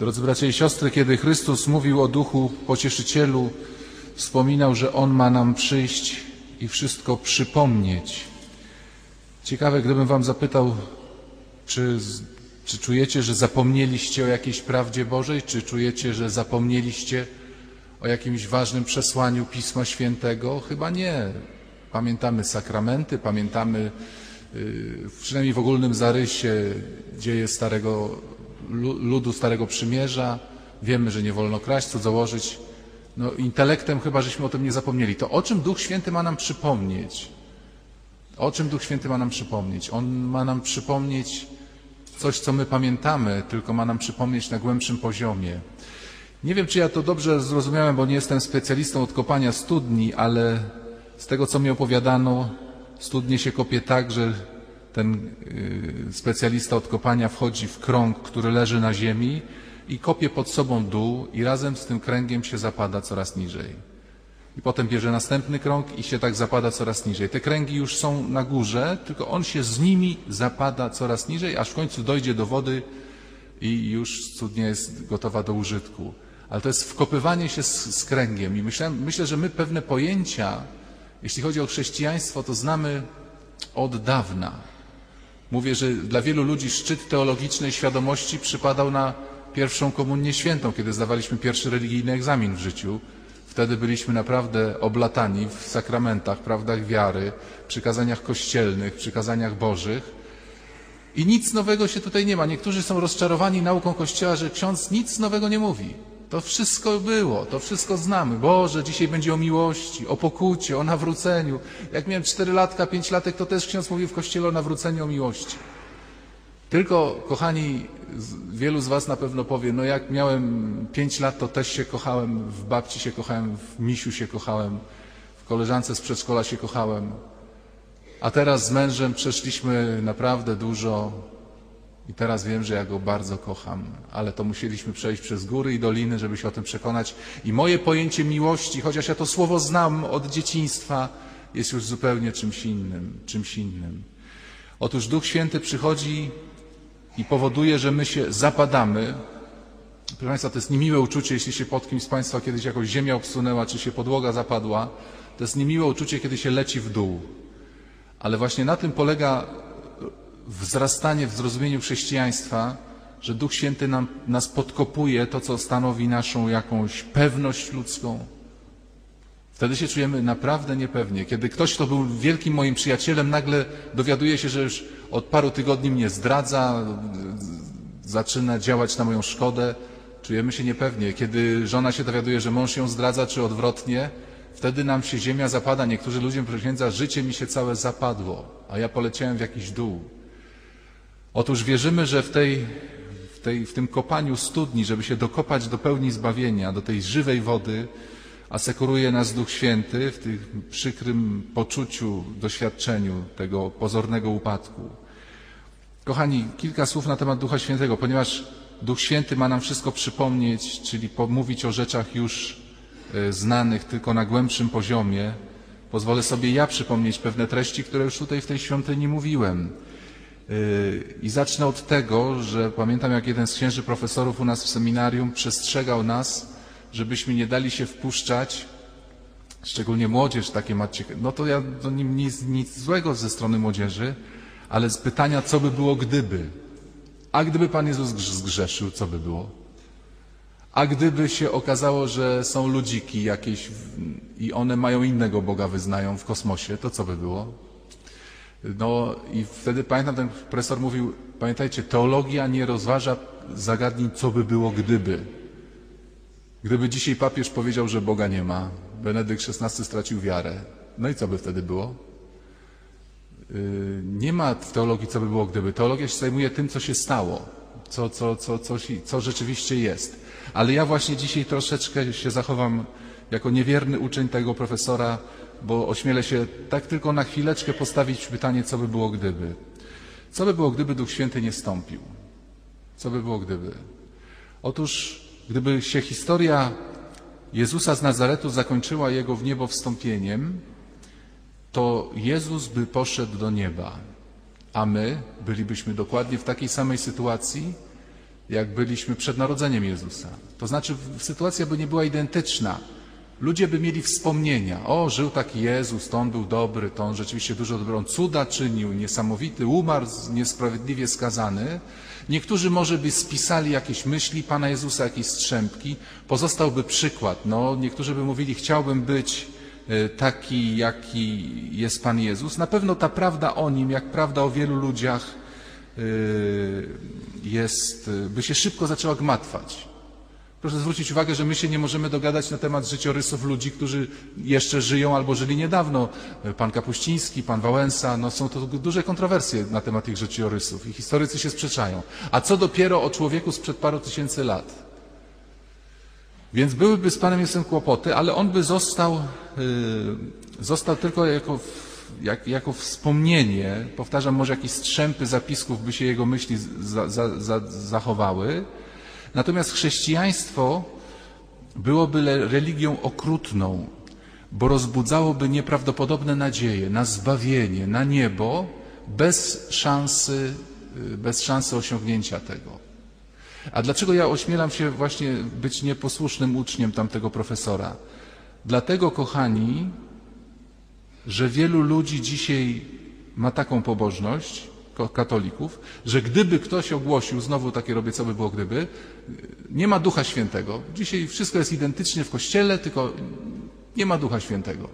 Drodzy bracia i siostry, kiedy Chrystus mówił o Duchu Pocieszycielu, wspominał, że On ma nam przyjść i wszystko przypomnieć. Ciekawe, gdybym Wam zapytał, czy, czy czujecie, że zapomnieliście o jakiejś prawdzie Bożej, czy czujecie, że zapomnieliście o jakimś ważnym przesłaniu Pisma Świętego? Chyba nie. Pamiętamy sakramenty, pamiętamy yy, przynajmniej w ogólnym zarysie dzieje Starego ludu Starego Przymierza. Wiemy, że nie wolno kraść, cudzołożyć. No, intelektem chyba żeśmy o tym nie zapomnieli. To o czym Duch Święty ma nam przypomnieć? O czym Duch Święty ma nam przypomnieć? On ma nam przypomnieć coś, co my pamiętamy, tylko ma nam przypomnieć na głębszym poziomie. Nie wiem, czy ja to dobrze zrozumiałem, bo nie jestem specjalistą od kopania studni, ale z tego, co mi opowiadano, studnie się kopie tak, że ten y, specjalista od kopania wchodzi w krąg, który leży na ziemi i kopie pod sobą dół i razem z tym kręgiem się zapada coraz niżej. I potem bierze następny krąg i się tak zapada coraz niżej. Te kręgi już są na górze, tylko on się z nimi zapada coraz niżej, aż w końcu dojdzie do wody i już studnia jest gotowa do użytku. Ale to jest wkopywanie się z, z kręgiem. I myślę, myślę, że my pewne pojęcia, jeśli chodzi o chrześcijaństwo, to znamy od dawna. Mówię, że dla wielu ludzi szczyt teologicznej świadomości przypadał na pierwszą komunię świętą, kiedy zdawaliśmy pierwszy religijny egzamin w życiu. Wtedy byliśmy naprawdę oblatani w sakramentach, prawdach wiary, przykazaniach kościelnych, przykazaniach bożych. I nic nowego się tutaj nie ma. Niektórzy są rozczarowani nauką Kościoła, że ksiądz nic nowego nie mówi. To wszystko było, to wszystko znamy. Boże, dzisiaj będzie o miłości, o pokucie, o nawróceniu. Jak miałem cztery latka, pięć latek, to też ksiądz mówił w kościele o nawróceniu, o miłości. Tylko, kochani, wielu z Was na pewno powie, no jak miałem pięć lat, to też się kochałem, w babci się kochałem, w misiu się kochałem, w koleżance z przedszkola się kochałem. A teraz z mężem przeszliśmy naprawdę dużo i teraz wiem, że ja go bardzo kocham, ale to musieliśmy przejść przez góry i doliny, żeby się o tym przekonać. I moje pojęcie miłości, chociaż ja to słowo znam od dzieciństwa, jest już zupełnie czymś innym, czymś innym. Otóż Duch Święty przychodzi i powoduje, że my się zapadamy. Proszę Państwa, to jest niemiłe uczucie, jeśli się pod kimś z Państwa kiedyś jakoś ziemia obsunęła, czy się podłoga zapadła. To jest niemiłe uczucie, kiedy się leci w dół. Ale właśnie na tym polega wzrastanie w zrozumieniu chrześcijaństwa, że Duch Święty nam, nas podkopuje to, co stanowi naszą jakąś pewność ludzką. Wtedy się czujemy naprawdę niepewnie. Kiedy ktoś, kto był wielkim moim przyjacielem, nagle dowiaduje się, że już od paru tygodni mnie zdradza, zaczyna działać na moją szkodę, czujemy się niepewnie. Kiedy żona się dowiaduje, że mąż ją zdradza, czy odwrotnie, wtedy nam się ziemia zapada. Niektórzy ludzie, proszę życie mi się całe zapadło, a ja poleciałem w jakiś dół. Otóż wierzymy, że w, tej, w, tej, w tym kopaniu studni, żeby się dokopać do pełni zbawienia, do tej żywej wody, asekuruje nas Duch Święty w tym przykrym poczuciu, doświadczeniu tego pozornego upadku. Kochani, kilka słów na temat Ducha Świętego, ponieważ Duch Święty ma nam wszystko przypomnieć, czyli pomówić o rzeczach już e, znanych, tylko na głębszym poziomie. Pozwolę sobie ja przypomnieć pewne treści, które już tutaj w tej świątyni mówiłem. E, I zacznę od tego, że pamiętam, jak jeden z księży profesorów u nas w seminarium przestrzegał nas, żebyśmy nie dali się wpuszczać, szczególnie młodzież takie macie, no to ja to nic, nic złego ze strony młodzieży, ale z pytania, co by było gdyby. A gdyby Pan Jezus zgrzeszył, co by było? A gdyby się okazało, że są ludziki jakieś i one mają innego Boga, wyznają w kosmosie, to co by było? No i wtedy pamiętam, ten profesor mówił, pamiętajcie, teologia nie rozważa zagadnień, co by było gdyby. Gdyby dzisiaj papież powiedział, że Boga nie ma, Benedykt XVI stracił wiarę, no i co by wtedy było? Yy, nie ma w teologii, co by było gdyby. Teologia się zajmuje tym, co się stało, co, co, co, co, co rzeczywiście jest. Ale ja właśnie dzisiaj troszeczkę się zachowam jako niewierny uczeń tego profesora, bo ośmielę się tak tylko na chwileczkę postawić pytanie, co by było gdyby. Co by było, gdyby Duch Święty nie stąpił? Co by było, gdyby? Otóż Gdyby się historia Jezusa z Nazaretu zakończyła jego w niebo wstąpieniem, to Jezus by poszedł do nieba, a my bylibyśmy dokładnie w takiej samej sytuacji jak byliśmy przed narodzeniem Jezusa. To znaczy, sytuacja by nie była identyczna. Ludzie by mieli wspomnienia. O, żył taki Jezus, to on był dobry, to on rzeczywiście dużo on cuda czynił, niesamowity, umarł niesprawiedliwie skazany. Niektórzy może by spisali jakieś myśli Pana Jezusa, jakieś strzępki. Pozostałby przykład. No, niektórzy by mówili, chciałbym być e, taki, jaki jest Pan Jezus. Na pewno ta prawda o Nim, jak prawda o wielu ludziach, e, jest, e, by się szybko zaczęła gmatwać. Proszę zwrócić uwagę, że my się nie możemy dogadać na temat życiorysów ludzi, którzy jeszcze żyją albo żyli niedawno. Pan Kapuściński, pan Wałęsa, no są to duże kontrowersje na temat ich życiorysów i historycy się sprzeczają. A co dopiero o człowieku sprzed paru tysięcy lat? Więc byłyby z Panem Jezusem kłopoty, ale on by został, yy, został tylko jako, jak, jako wspomnienie, powtarzam, może jakieś strzępy zapisków by się jego myśli za, za, za, zachowały. Natomiast chrześcijaństwo byłoby religią okrutną, bo rozbudzałoby nieprawdopodobne nadzieje na zbawienie, na niebo, bez szansy, yy, bez szansy osiągnięcia tego. A dlaczego ja ośmielam się właśnie być nieposłusznym uczniem tamtego profesora? Dlatego, kochani, że wielu ludzi dzisiaj ma taką pobożność, katolików, że gdyby ktoś ogłosił, znowu takie robię, co by było gdyby, nie ma Ducha Świętego. Dzisiaj wszystko jest identycznie w Kościele, tylko nie ma Ducha Świętego.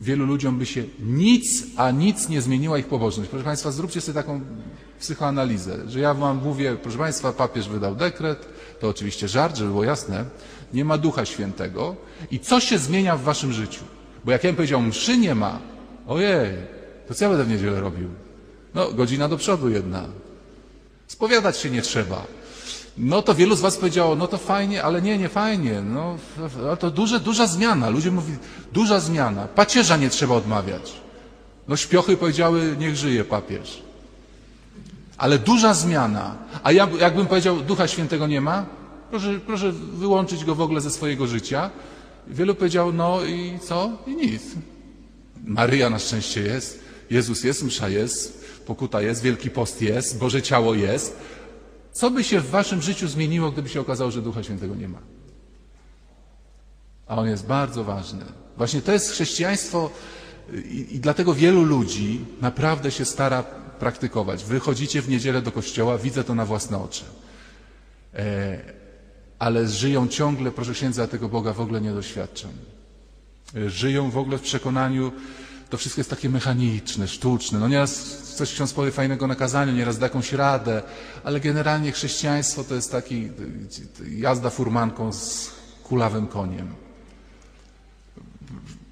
Wielu ludziom by się nic, a nic nie zmieniła ich pobożność. Proszę Państwa, zróbcie sobie taką psychoanalizę, że ja Wam mówię, proszę Państwa, papież wydał dekret, to oczywiście żart, żeby było jasne, nie ma Ducha Świętego i co się zmienia w Waszym życiu? Bo jak ja bym powiedział, mszy nie ma, ojej, to co ja będę w niedzielę robił? No, godzina do przodu jedna. Spowiadać się nie trzeba. No to wielu z Was powiedziało, no to fajnie, ale nie, nie fajnie. No to duże, duża zmiana. Ludzie mówili, duża zmiana. Pacierza nie trzeba odmawiać. No śpiochy powiedziały, niech żyje papież. Ale duża zmiana. A ja, jakbym powiedział, Ducha Świętego nie ma, proszę, proszę wyłączyć go w ogóle ze swojego życia. Wielu powiedział, no i co? I nic. Maryja na szczęście jest, Jezus jest, msza jest, pokuta jest, Wielki Post jest, Boże Ciało jest. Co by się w waszym życiu zmieniło, gdyby się okazało, że Ducha Świętego nie ma? A on jest bardzo ważny. Właśnie to jest chrześcijaństwo i, i dlatego wielu ludzi naprawdę się stara praktykować. Wy chodzicie w niedzielę do kościoła, widzę to na własne oczy. E, ale żyją ciągle, proszę księdza, tego Boga w ogóle nie doświadczam. E, żyją w ogóle w przekonaniu, to wszystko jest takie mechaniczne, sztuczne. No nieraz coś ksiądz powie fajnego na kazaniu, nieraz da jakąś radę, ale generalnie chrześcijaństwo to jest taki jazda furmanką z kulawym koniem.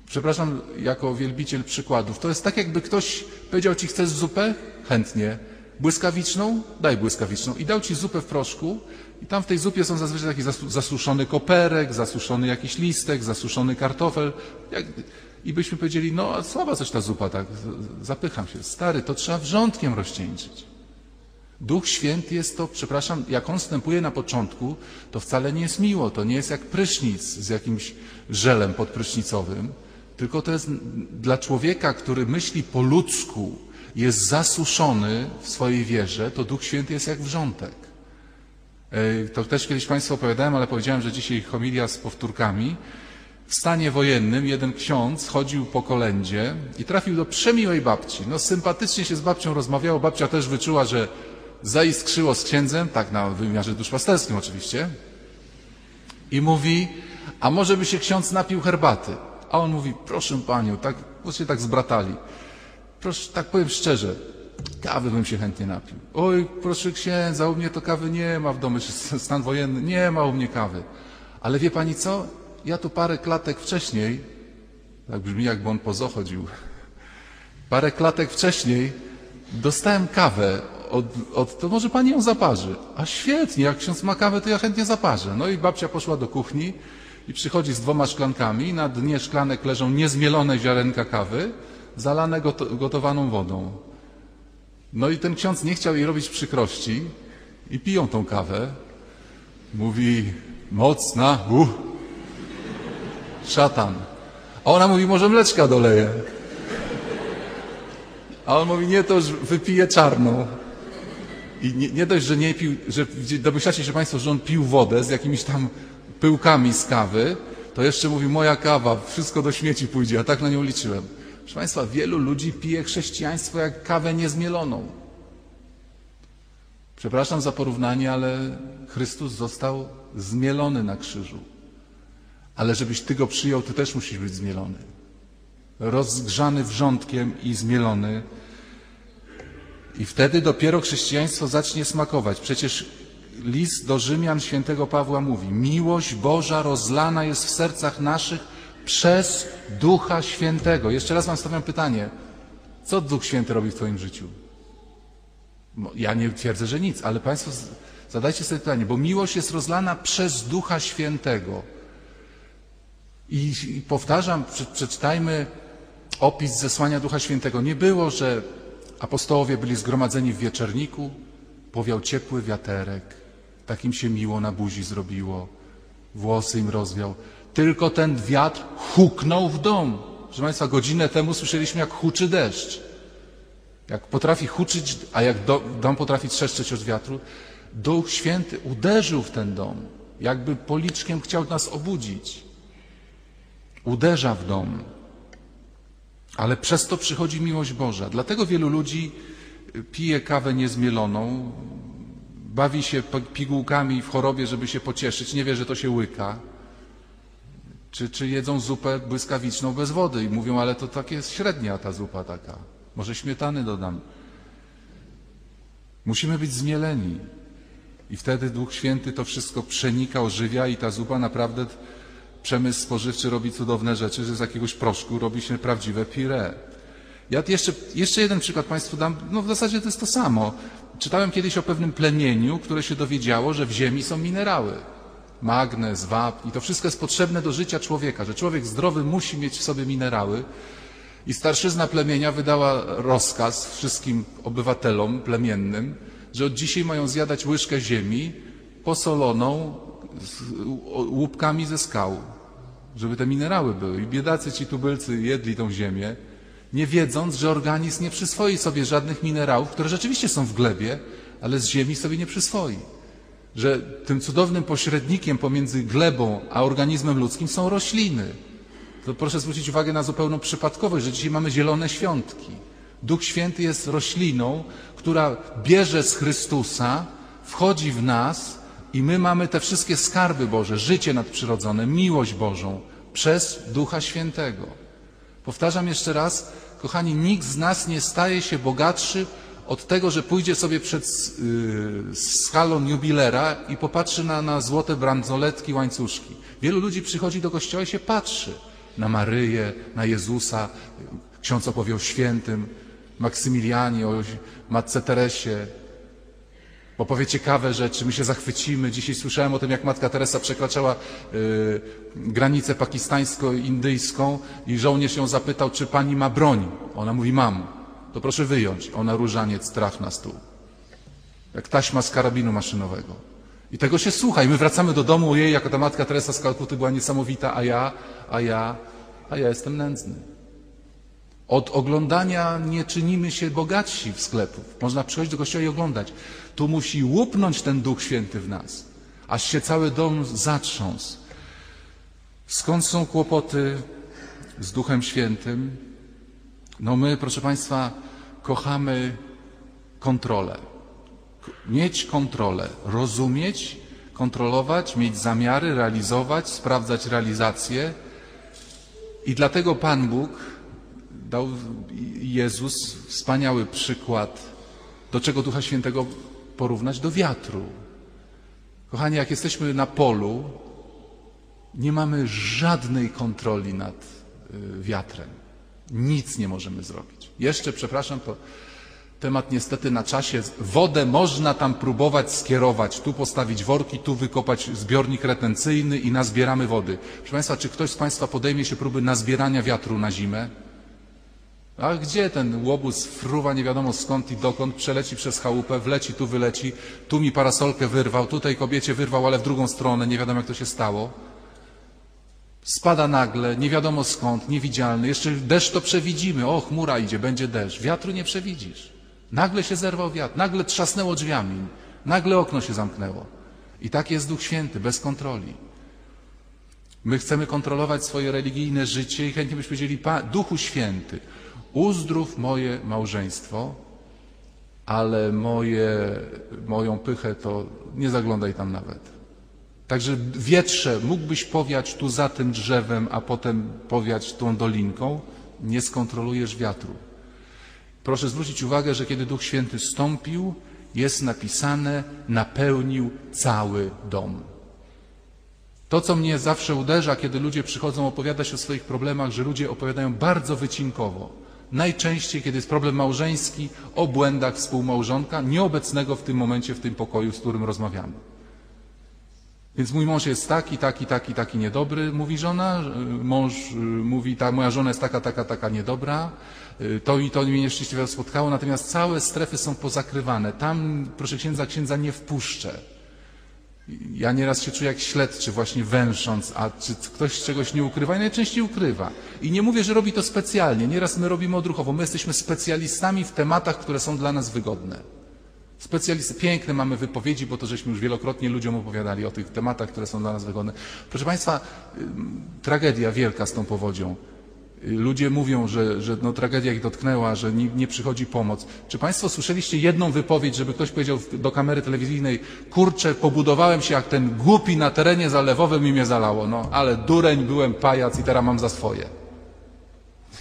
Przepraszam, jako wielbiciel przykładów. To jest tak, jakby ktoś powiedział ci, chcesz zupę? Chętnie. Błyskawiczną? Daj błyskawiczną. I dał ci zupę w proszku i tam w tej zupie są zazwyczaj taki zasu- zasuszony koperek, zasuszony jakiś listek, zasuszony kartofel. I byśmy powiedzieli, no a słaba coś ta zupa, tak, zapycham się. Stary, to trzeba wrzątkiem rozcieńczyć. Duch Święty jest to, przepraszam, jak on wstępuje na początku, to wcale nie jest miło, to nie jest jak prysznic z jakimś żelem podprysznicowym, tylko to jest dla człowieka, który myśli po ludzku, jest zasuszony w swojej wierze, to Duch Święty jest jak wrzątek. To też kiedyś Państwu opowiadałem, ale powiedziałem, że dzisiaj homilia z powtórkami. W stanie wojennym jeden ksiądz chodził po kolędzie i trafił do przemiłej babci. No sympatycznie się z babcią rozmawiało, babcia też wyczuła, że zaiskrzyło z księdzem, tak na wymiarze duszpasterskim oczywiście. I mówi, a może by się ksiądz napił herbaty? A on mówi, proszę panią, tak, bo się tak zbratali. Proszę, tak powiem szczerze, kawy bym się chętnie napił. Oj, proszę księdza, u mnie to kawy nie ma w domu, stan wojenny, nie ma u mnie kawy. Ale wie pani co? Ja tu parę klatek wcześniej, tak brzmi jakby on po zoo chodził, parę klatek wcześniej dostałem kawę od, od, to może pani ją zaparzy. A świetnie, jak ksiądz ma kawę, to ja chętnie zaparzę. No i babcia poszła do kuchni i przychodzi z dwoma szklankami. Na dnie szklanek leżą niezmielone ziarenka kawy, zalane goto, gotowaną wodą. No i ten ksiądz nie chciał jej robić przykrości i piją tą kawę. Mówi, mocna, uh, szatan. A ona mówi, może mleczka doleje. A on mówi, nie, to już wypije czarną. I nie, nie dość, że nie pił, że domyślacie się Państwo, że on pił wodę z jakimiś tam pyłkami z kawy, to jeszcze mówi moja kawa, wszystko do śmieci pójdzie, a tak na nią liczyłem. Proszę Państwa, wielu ludzi pije chrześcijaństwo jak kawę niezmieloną. Przepraszam za porównanie, ale Chrystus został zmielony na krzyżu. Ale żebyś Ty go przyjął, Ty też musisz być zmielony. Rozgrzany wrzątkiem i zmielony. I wtedy dopiero chrześcijaństwo zacznie smakować. Przecież list do Rzymian świętego Pawła mówi: Miłość Boża rozlana jest w sercach naszych przez Ducha Świętego. Jeszcze raz Wam stawiam pytanie: co Duch Święty robi w Twoim życiu? Ja nie twierdzę, że nic, ale Państwo zadajcie sobie pytanie, bo miłość jest rozlana przez Ducha Świętego. I, i powtarzam, przeczytajmy opis zesłania Ducha Świętego. Nie było, że apostołowie byli zgromadzeni w wieczerniku, powiał ciepły wiaterek, takim się miło na buzi zrobiło, włosy im rozwiał. Tylko ten wiatr huknął w dom. Proszę Państwa, godzinę temu słyszeliśmy, jak huczy deszcz. Jak potrafi huczyć, a jak dom potrafi trzeszczeć od wiatru, Duch Święty uderzył w ten dom, jakby policzkiem chciał nas obudzić. Uderza w dom. Ale przez to przychodzi miłość Boża. Dlatego wielu ludzi pije kawę niezmieloną, bawi się pigułkami w chorobie, żeby się pocieszyć, nie wie, że to się łyka. Czy, czy jedzą zupę błyskawiczną bez wody i mówią, ale to tak jest średnia ta zupa taka. Może śmietany dodam. Musimy być zmieleni. I wtedy Duch Święty to wszystko przenika, ożywia i ta zupa naprawdę przemysł spożywczy robi cudowne rzeczy, że z jakiegoś proszku robi się prawdziwe pire. Ja jeszcze, jeszcze jeden przykład Państwu dam, no w zasadzie to jest to samo. Czytałem kiedyś o pewnym plemieniu, które się dowiedziało, że w ziemi są minerały. Magnez, wapń i to wszystko jest potrzebne do życia człowieka, że człowiek zdrowy musi mieć w sobie minerały. I starszyzna plemienia wydała rozkaz wszystkim obywatelom plemiennym, że od dzisiaj mają zjadać łyżkę ziemi posoloną łupkami ze skał, żeby te minerały były. I biedacy ci tubylcy jedli tą ziemię, nie wiedząc, że organizm nie przyswoi sobie żadnych minerałów, które rzeczywiście są w glebie, ale z ziemi sobie nie przyswoi. Że tym cudownym pośrednikiem pomiędzy glebą a organizmem ludzkim są rośliny. To proszę zwrócić uwagę na zupełną przypadkowość, że dzisiaj mamy zielone świątki. Duch Święty jest rośliną, która bierze z Chrystusa, wchodzi w nas i my mamy te wszystkie skarby Boże, życie nadprzyrodzone, miłość Bożą przez Ducha Świętego. Powtarzam jeszcze raz, kochani, nikt z nas nie staje się bogatszy od tego, że pójdzie sobie przed yy, schalon jubilera i popatrzy na, na złote bransoletki, łańcuszki. Wielu ludzi przychodzi do kościoła i się patrzy na Maryję, na Jezusa. Ksiądz opowie o świętym, Maksymilianie, o Matce Teresie, bo powie ciekawe rzeczy, my się zachwycimy. Dzisiaj słyszałem o tym, jak Matka Teresa przekraczała y, granicę pakistańsko-indyjską i żołnierz ją zapytał, czy pani ma broń. Ona mówi, mam. To proszę wyjąć. Ona różaniec traf na stół. Jak taśma z karabinu maszynowego. I tego się słucha. I my wracamy do domu, jej, jaka ta Matka Teresa z Kalkuty była niesamowita, a ja, a ja, a ja jestem nędzny. Od oglądania nie czynimy się bogatsi w sklepów. Można przychodzić do kościoła i oglądać. Tu musi łupnąć ten Duch Święty w nas, aż się cały dom zatrząsł. Skąd są kłopoty z Duchem Świętym? No my, proszę Państwa, kochamy kontrolę. Mieć kontrolę, rozumieć, kontrolować, mieć zamiary, realizować, sprawdzać realizację. I dlatego Pan Bóg dał Jezus wspaniały przykład, do czego Ducha Świętego porównać? Do wiatru. Kochani, jak jesteśmy na polu, nie mamy żadnej kontroli nad y, wiatrem. Nic nie możemy zrobić. Jeszcze, przepraszam, to temat niestety na czasie. Wodę można tam próbować skierować. Tu postawić worki, tu wykopać zbiornik retencyjny i nazbieramy wody. Proszę Państwa, czy ktoś z Państwa podejmie się próby nazbierania wiatru na zimę? A gdzie ten łobuz fruwa nie wiadomo skąd i dokąd, przeleci przez chałupę, wleci, tu wyleci, tu mi parasolkę wyrwał, tutaj kobiecie wyrwał, ale w drugą stronę, nie wiadomo jak to się stało. Spada nagle, nie wiadomo skąd, niewidzialny. Jeszcze deszcz to przewidzimy. O, chmura idzie, będzie deszcz. Wiatru nie przewidzisz. Nagle się zerwał wiatr, nagle trzasnęło drzwiami, nagle okno się zamknęło. I tak jest Duch Święty, bez kontroli. My chcemy kontrolować swoje religijne życie i chętnie byśmy powiedzieli, Duchu Święty, uzdrów moje małżeństwo, ale moje, moją pychę to nie zaglądaj tam nawet. Także wietrze, mógłbyś powiać tu za tym drzewem, a potem powiać tą dolinką, nie skontrolujesz wiatru. Proszę zwrócić uwagę, że kiedy Duch Święty stąpił, jest napisane, napełnił cały dom. To, co mnie zawsze uderza, kiedy ludzie przychodzą opowiadać o swoich problemach, że ludzie opowiadają bardzo wycinkowo. Najczęściej, kiedy jest problem małżeński, o błędach współmałżonka, nieobecnego w tym momencie w tym pokoju, z którym rozmawiamy. Więc mój mąż jest taki, taki, taki, taki niedobry, mówi żona. Mąż y, mówi, ta moja żona jest taka, taka, taka niedobra. Y, to i to mnie nieszczęśliwie spotkało, natomiast całe strefy są pozakrywane. Tam, proszę księdza, księdza nie wpuszczę. Ja nieraz się czuję jak śledczy, właśnie węsząc, a czy ktoś czegoś nie ukrywa? I najczęściej ukrywa. I nie mówię, że robi to specjalnie. Nieraz my robimy odruchowo. My jesteśmy specjalistami w tematach, które są dla nas wygodne. Specjalisty, piękne mamy wypowiedzi, bo to żeśmy już wielokrotnie ludziom opowiadali o tych tematach, które są dla nas wygodne. Proszę Państwa, tragedia wielka z tą powodzią. Ludzie mówią, że, że no, tragedia ich dotknęła, że nie, nie, przychodzi pomoc. Czy Państwo słyszeliście jedną wypowiedź, żeby ktoś powiedział do kamery telewizyjnej, kurczę, pobudowałem się jak ten głupi na terenie zalewowym i mnie zalało. No, ale dureń, byłem pajac i teraz mam za swoje.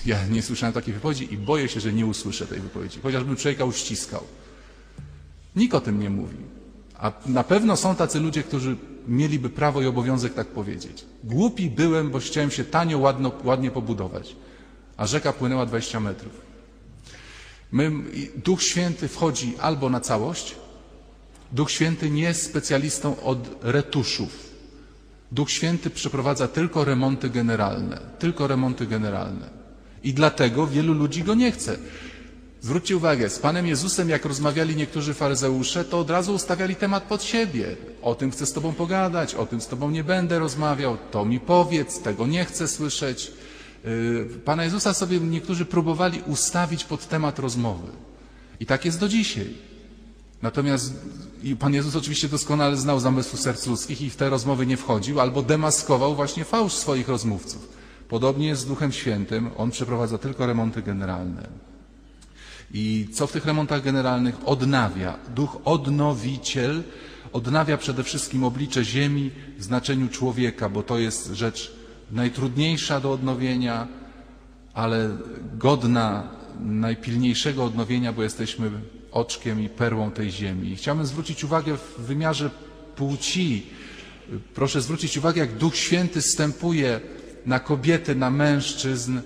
Ja nie słyszałem takiej wypowiedzi i boję się, że nie usłyszę tej wypowiedzi. Chociażbym człowieka uściskał. Nikt o tym nie mówi. A na pewno są tacy ludzie, którzy mieliby prawo i obowiązek tak powiedzieć. Głupi byłem, bo chciałem się tanio, ładno, ładnie pobudować, a rzeka płynęła 20 metrów. My, Duch Święty wchodzi albo na całość, Duch Święty nie jest specjalistą od retuszów. Duch Święty przeprowadza tylko remonty generalne, tylko remonty generalne. I dlatego wielu ludzi go nie chce. Zwróćcie uwagę, z Panem Jezusem, jak rozmawiali niektórzy faryzeusze, to od razu ustawiali temat pod siebie. O tym chcę z Tobą pogadać, o tym z Tobą nie będę rozmawiał, to mi powiedz, tego nie chcę słyszeć. Y, Pana Jezusa sobie niektórzy próbowali ustawić pod temat rozmowy. I tak jest do dzisiaj. Natomiast Pan Jezus oczywiście doskonale znał zamysły serc ludzkich i w te rozmowy nie wchodził, albo demaskował właśnie fałsz swoich rozmówców. Podobnie jest z Duchem Świętym, On przeprowadza tylko remonty generalne. I co w tych remontach generalnych odnawia? Duch odnowiciel odnawia przede wszystkim oblicze ziemi w znaczeniu człowieka, bo to jest rzecz najtrudniejsza do odnowienia, ale godna najpilniejszego odnowienia, bo jesteśmy oczkiem i perłą tej ziemi. I chciałbym zwrócić uwagę w wymiarze płci. Proszę zwrócić uwagę, jak Duch Święty stępuje na kobiety, na mężczyzn,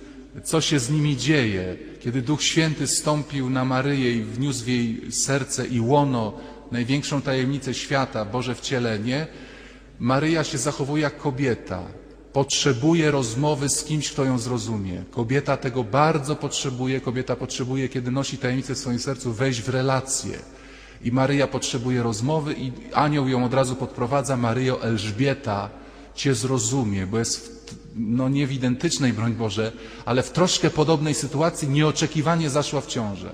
co się z nimi dzieje, kiedy Duch Święty stąpił na Maryję i wniósł w jej serce i łono największą tajemnicę świata, Boże wcielenie, Maryja się zachowuje jak kobieta. Potrzebuje rozmowy z kimś, kto ją zrozumie. Kobieta tego bardzo potrzebuje. Kobieta potrzebuje, kiedy nosi tajemnicę w swoim sercu, wejść w relację. I Maryja potrzebuje rozmowy i anioł ją od razu podprowadza. Maryjo Elżbieta Cię zrozumie, bo jest w no nie w identycznej, broń Boże, ale w troszkę podobnej sytuacji nieoczekiwanie zaszła w ciążę.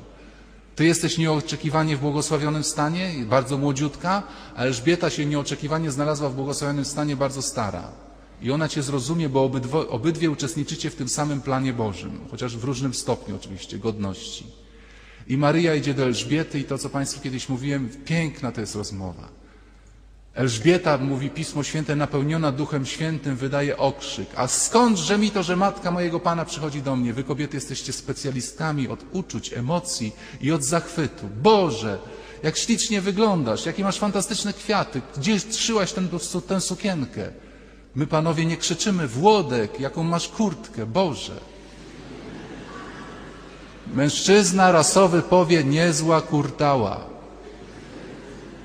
Ty jesteś nieoczekiwanie w błogosławionym stanie, bardzo młodziutka, a Elżbieta się nieoczekiwanie znalazła w błogosławionym stanie bardzo stara. I ona Cię zrozumie, bo obydwo, obydwie uczestniczycie w tym samym planie Bożym, chociaż w różnym stopniu oczywiście, godności. I Maryja idzie do Elżbiety i to, co Państwu kiedyś mówiłem, piękna to jest rozmowa. Elżbieta, mówi Pismo Święte, napełniona Duchem Świętym, wydaje okrzyk. A skądże mi to, że matka mojego Pana przychodzi do mnie? Wy kobiety jesteście specjalistami od uczuć, emocji i od zachwytu. Boże, jak ślicznie wyglądasz, jakie masz fantastyczne kwiaty, gdzie trzyłaś ten, tę sukienkę? My, panowie, nie krzyczymy, Włodek, jaką masz kurtkę, Boże. Mężczyzna rasowy powie, niezła kurtała.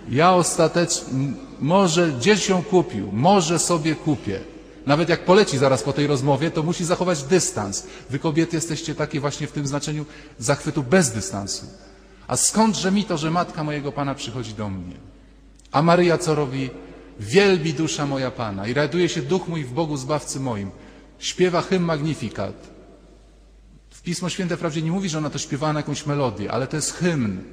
Ja ostatecznie, może gdzieś ją kupił, może sobie kupię. Nawet jak poleci zaraz po tej rozmowie, to musi zachować dystans. Wy kobiety jesteście takie właśnie w tym znaczeniu zachwytu bez dystansu. A skądże mi to, że matka mojego Pana przychodzi do mnie? A Maryja co robi? Wielbi dusza moja Pana i raduje się duch mój w Bogu Zbawcy moim. Śpiewa hymn Magnifikat. Pismo Święte wprawdzie nie mówi, że ona to śpiewała na jakąś melodię, ale to jest hymn.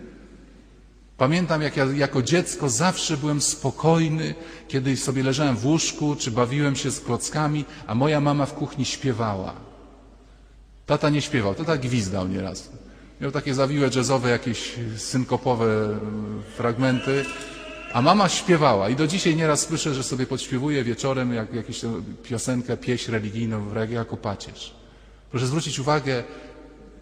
Pamiętam, jak ja jako dziecko zawsze byłem spokojny, kiedy sobie leżałem w łóżku, czy bawiłem się z klockami, a moja mama w kuchni śpiewała. Tata nie śpiewał, tata gwizdał nieraz. Miał takie zawiłe jazzowe, jakieś synkopowe fragmenty, a mama śpiewała. I do dzisiaj nieraz słyszę, że sobie podśpiewuje wieczorem jak, jakąś piosenkę, pieśń religijną reggae jako pacierz. Proszę zwrócić uwagę,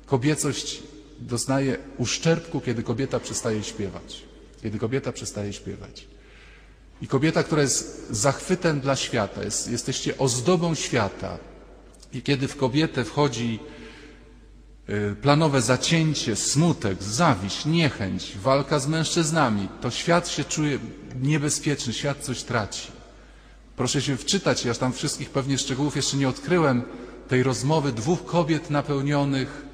kobiecość doznaje uszczerbku, kiedy kobieta przestaje śpiewać. Kiedy kobieta przestaje śpiewać. I kobieta, która jest zachwytem dla świata, jest, jesteście ozdobą świata. I kiedy w kobietę wchodzi y, planowe zacięcie, smutek, zawiść, niechęć, walka z mężczyznami, to świat się czuje niebezpieczny, świat coś traci. Proszę się wczytać, ja tam wszystkich pewnie szczegółów jeszcze nie odkryłem, tej rozmowy dwóch kobiet napełnionych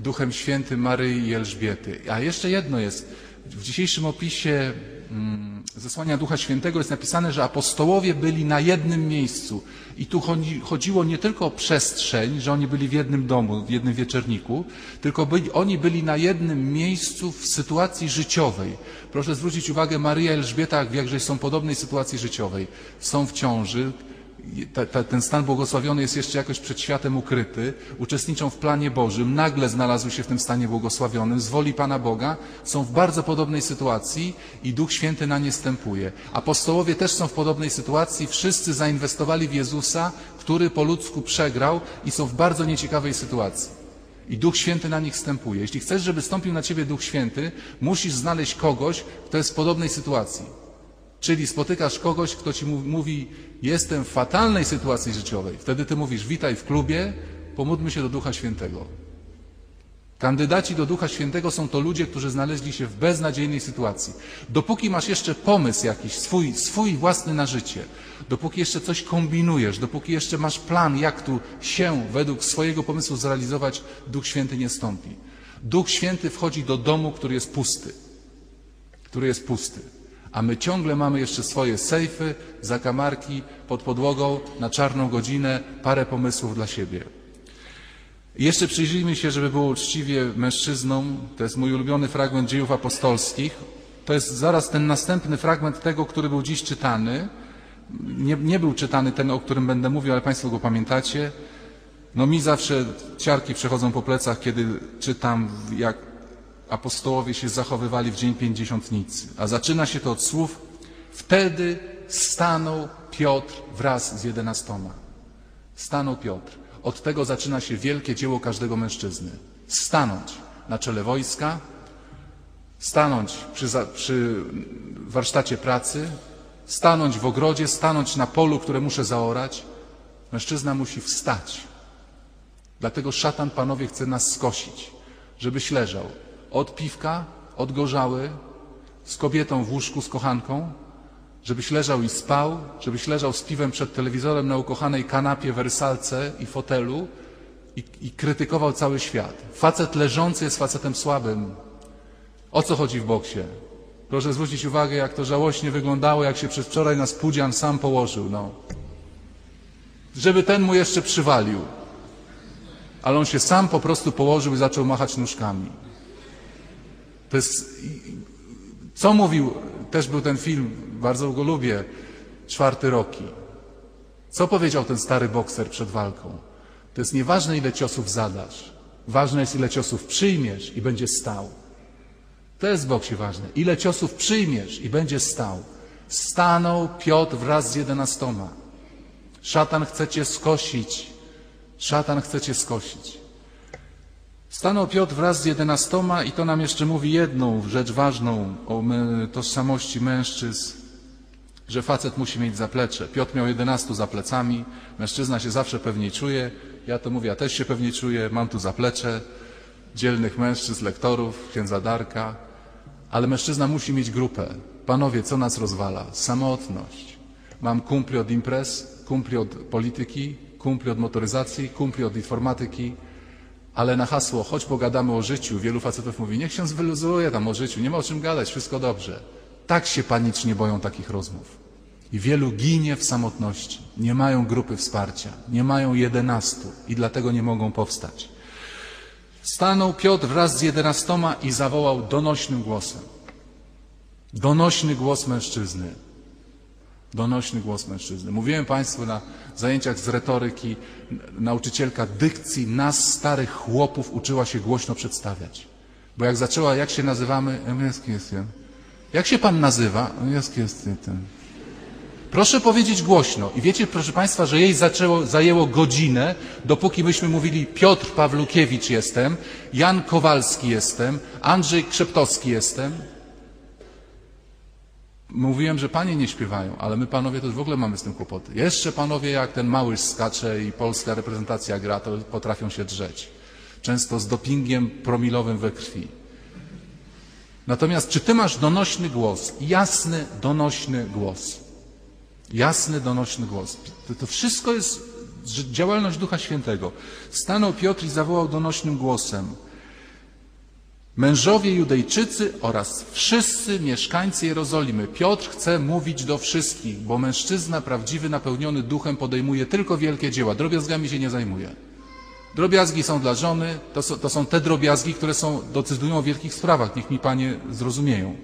Duchem Świętym Maryi i Elżbiety. A jeszcze jedno jest. W dzisiejszym opisie mm, zesłania Ducha Świętego jest napisane, że apostołowie byli na jednym miejscu. I tu chodzi, chodziło nie tylko o przestrzeń, że oni byli w jednym domu, w jednym wieczerniku, tylko byli, oni byli na jednym miejscu w sytuacji życiowej. Proszę zwrócić uwagę, Maryja i Elżbieta w jakże są podobnej sytuacji życiowej. Są w ciąży, ta, ta, ten stan błogosławiony jest jeszcze jakoś przed światem ukryty, uczestniczą w planie Bożym, nagle znalazły się w tym stanie błogosławionym, z woli Pana Boga, są w bardzo podobnej sytuacji i Duch Święty na nie stępuje. Apostołowie też są w podobnej sytuacji, wszyscy zainwestowali w Jezusa, który po ludzku przegrał i są w bardzo nieciekawej sytuacji. I Duch Święty na nich stępuje. Jeśli chcesz, żeby stąpił na ciebie Duch Święty, musisz znaleźć kogoś, kto jest w podobnej sytuacji. Czyli spotykasz kogoś, kto ci mówi, jestem w fatalnej sytuacji życiowej. Wtedy ty mówisz, witaj w klubie, pomódlmy się do Ducha Świętego. Kandydaci do Ducha Świętego są to ludzie, którzy znaleźli się w beznadziejnej sytuacji. Dopóki masz jeszcze pomysł jakiś, swój, swój własny na życie, dopóki jeszcze coś kombinujesz, dopóki jeszcze masz plan, jak tu się według swojego pomysłu zrealizować, Duch Święty nie stąpi. Duch Święty wchodzi do domu, który jest pusty. Który jest pusty a my ciągle mamy jeszcze swoje sejfy, zakamarki pod podłogą na czarną godzinę, parę pomysłów dla siebie. Jeszcze przyjrzyjmy się, żeby było uczciwie mężczyznom. To jest mój ulubiony fragment dziejów apostolskich. To jest zaraz ten następny fragment tego, który był dziś czytany. Nie, nie był czytany ten, o którym będę mówił, ale Państwo go pamiętacie. No mi zawsze ciarki przechodzą po plecach, kiedy czytam, jak apostołowie się zachowywali w dzień pięćdziesiątnicy. A zaczyna się to od słów Wtedy stanął Piotr wraz z jedenastoma. Stanął Piotr. Od tego zaczyna się wielkie dzieło każdego mężczyzny. Stanąć na czele wojska, stanąć przy, przy warsztacie pracy, stanąć w ogrodzie, stanąć na polu, które muszę zaorać. Mężczyzna musi wstać. Dlatego szatan, panowie, chce nas skosić, żebyś leżał, od piwka, od gorzały, z kobietą w łóżku, z kochanką, żebyś leżał i spał, żebyś leżał z piwem przed telewizorem na ukochanej kanapie, wersalce i fotelu i, i krytykował cały świat. Facet leżący jest facetem słabym. O co chodzi w boksie? Proszę zwrócić uwagę, jak to żałośnie wyglądało, jak się przez wczoraj na spódzian sam położył. No. Żeby ten mu jeszcze przywalił. Ale on się sam po prostu położył i zaczął machać nóżkami. To jest, co mówił, też był ten film, bardzo go lubię, czwarty roki. Co powiedział ten stary bokser przed walką? To jest nieważne, ile ciosów zadasz. Ważne jest, ile ciosów przyjmiesz i będziesz stał. To jest w boksie ważne. Ile ciosów przyjmiesz i będziesz stał. Stanął Piotr wraz z jedenastoma. Szatan chce cię skosić. Szatan chce cię skosić. Stanął Piotr wraz z jedenastoma i to nam jeszcze mówi jedną rzecz ważną o tożsamości mężczyzn, że facet musi mieć zaplecze. Piotr miał jedenastu za plecami, mężczyzna się zawsze pewniej czuje, ja to mówię, ja też się pewnie czuję, mam tu zaplecze dzielnych mężczyzn, lektorów, księdza Darka, ale mężczyzna musi mieć grupę. Panowie, co nas rozwala? Samotność. Mam kumpli od imprez, kumpli od polityki, kumpli od motoryzacji, kumpli od informatyki, ale na hasło, choć pogadamy o życiu, wielu facetów mówi, niech się zwyluzuje tam o życiu, nie ma o czym gadać, wszystko dobrze. Tak się panicznie boją takich rozmów. I wielu ginie w samotności. Nie mają grupy wsparcia, nie mają jedenastu i dlatego nie mogą powstać. Stanął Piotr wraz z jedenastoma i zawołał donośnym głosem. Donośny głos mężczyzny. Donośny głos mężczyzny. Mówiłem Państwu na zajęciach z retoryki, nauczycielka dykcji nas, starych chłopów, uczyła się głośno przedstawiać. Bo jak zaczęła, jak się nazywamy, jaki jestem? Jak się Pan nazywa? Jaki jestem? Proszę powiedzieć głośno. I wiecie, proszę Państwa, że jej zaczęło, zajęło godzinę, dopóki myśmy mówili Piotr Pawlukiewicz jestem, Jan Kowalski jestem, Andrzej Krzeptowski jestem. Mówiłem, że panie nie śpiewają, ale my panowie to w ogóle mamy z tym kłopoty. Jeszcze panowie, jak ten małyż skacze i polska reprezentacja gra, to potrafią się drzeć. Często z dopingiem promilowym we krwi. Natomiast czy ty masz donośny głos? Jasny, donośny głos. Jasny, donośny głos. To, to wszystko jest działalność Ducha Świętego. Stanął Piotr i zawołał donośnym głosem. Mężowie Judejczycy oraz wszyscy mieszkańcy Jerozolimy. Piotr chce mówić do wszystkich, bo mężczyzna prawdziwy, napełniony duchem podejmuje tylko wielkie dzieła. Drobiazgami się nie zajmuje. Drobiazgi są dla żony, to są, to są te drobiazgi, które są, decydują o wielkich sprawach. Niech mi panie zrozumieją.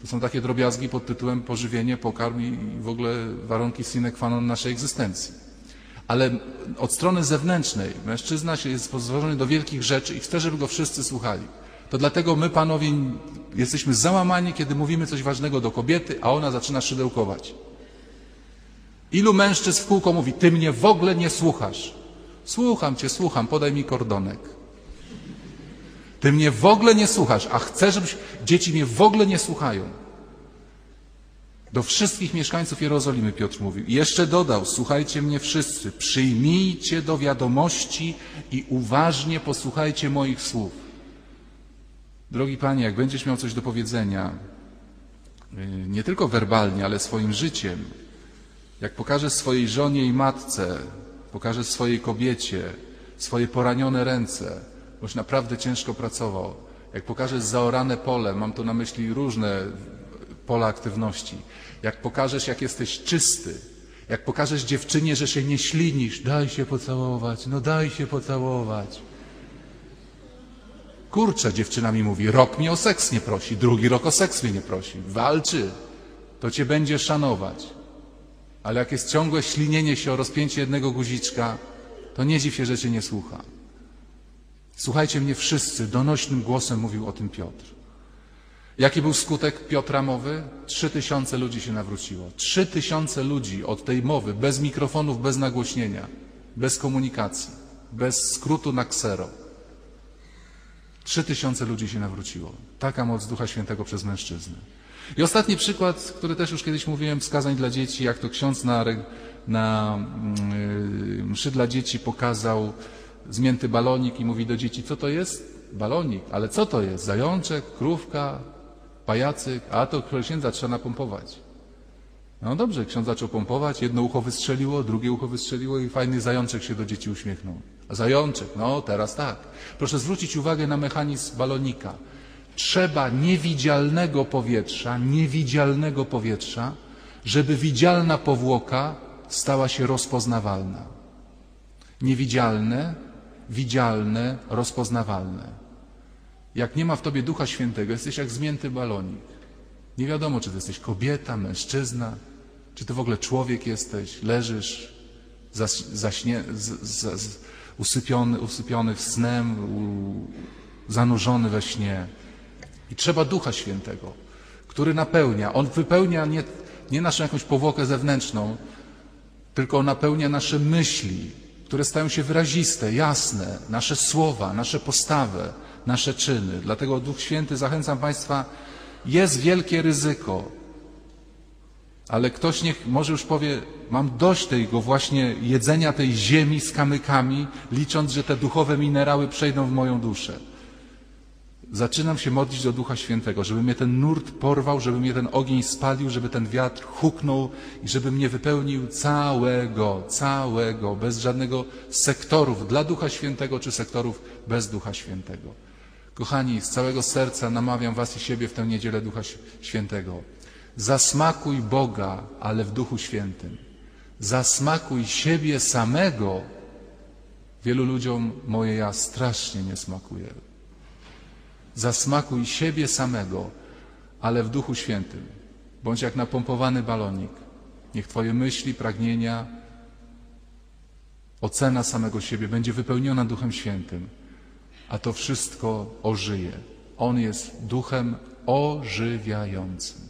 To są takie drobiazgi pod tytułem pożywienie, pokarm i w ogóle warunki sine qua non naszej egzystencji. Ale od strony zewnętrznej mężczyzna jest pozwolony do wielkich rzeczy i chce, żeby go wszyscy słuchali. To dlatego my, panowie, jesteśmy załamani, kiedy mówimy coś ważnego do kobiety, a ona zaczyna szydełkować. Ilu mężczyzn w kółko mówi, ty mnie w ogóle nie słuchasz. Słucham cię, słucham, podaj mi kordonek. Ty mnie w ogóle nie słuchasz, a chcę, żebyś... Dzieci mnie w ogóle nie słuchają. Do wszystkich mieszkańców Jerozolimy Piotr mówił. I jeszcze dodał, słuchajcie mnie wszyscy, przyjmijcie do wiadomości i uważnie posłuchajcie moich słów. Drogi Panie, jak będziesz miał coś do powiedzenia, y, nie tylko werbalnie, ale swoim życiem, jak pokażesz swojej żonie i matce, pokażesz swojej kobiecie swoje poranione ręce, boś naprawdę ciężko pracował, jak pokażesz zaorane pole, mam tu na myśli różne pola aktywności, jak pokażesz, jak jesteś czysty, jak pokażesz dziewczynie, że się nie ślinisz, daj się pocałować, no daj się pocałować. Kurczę, dziewczyna mi mówi, rok mnie o seks nie prosi, drugi rok o seks mnie nie prosi. Walczy, to cię będzie szanować. Ale jak jest ciągłe ślinienie się o rozpięcie jednego guziczka, to nie dziw się, że cię nie słucha. Słuchajcie mnie wszyscy, donośnym głosem mówił o tym Piotr. Jaki był skutek Piotra mowy? Trzy tysiące ludzi się nawróciło. Trzy tysiące ludzi od tej mowy, bez mikrofonów, bez nagłośnienia, bez komunikacji, bez skrótu na ksero. Trzy tysiące ludzi się nawróciło. Taka moc Ducha Świętego przez mężczyznę. I ostatni przykład, który też już kiedyś mówiłem, wskazań dla dzieci, jak to ksiądz na, na yy, mszy dla dzieci pokazał zmięty balonik i mówi do dzieci, co to jest? Balonik, ale co to jest? Zajączek, krówka, pajacyk, a to księdza trzeba napompować. No dobrze, ksiądz zaczął pompować, jedno ucho wystrzeliło, drugie ucho wystrzeliło i fajny zajączek się do dzieci uśmiechnął. Zajączek, no teraz tak. Proszę zwrócić uwagę na mechanizm balonika. Trzeba niewidzialnego powietrza, niewidzialnego powietrza, żeby widzialna powłoka stała się rozpoznawalna. Niewidzialne, widzialne, rozpoznawalne. Jak nie ma w tobie Ducha Świętego, jesteś jak zmięty balonik. Nie wiadomo, czy to jesteś kobieta, mężczyzna, czy to w ogóle człowiek jesteś, leżysz zaśnie, usypiony, usypiony snem, u, zanurzony we śnie. I trzeba Ducha Świętego, który napełnia. On wypełnia nie, nie naszą jakąś powłokę zewnętrzną, tylko napełnia nasze myśli, które stają się wyraziste, jasne, nasze słowa, nasze postawy, nasze czyny. Dlatego Duch Święty, zachęcam Państwa, jest wielkie ryzyko, ale ktoś niech może już powie, mam dość tego właśnie jedzenia tej ziemi z kamykami, licząc, że te duchowe minerały przejdą w moją duszę. Zaczynam się modlić do Ducha Świętego, żeby mnie ten nurt porwał, żeby mnie ten ogień spalił, żeby ten wiatr huknął i żeby mnie wypełnił całego, całego, bez żadnego sektorów dla Ducha Świętego czy sektorów bez Ducha Świętego. Kochani, z całego serca namawiam Was i siebie w tę niedzielę Ducha Świętego. Zasmakuj Boga, ale w Duchu Świętym. Zasmakuj siebie samego Wielu ludziom moje ja strasznie nie smakuje. Zasmakuj siebie samego, ale w Duchu Świętym. Bądź jak napompowany balonik. Niech Twoje myśli, pragnienia, ocena samego siebie będzie wypełniona Duchem Świętym, a to wszystko ożyje. On jest Duchem ożywiającym.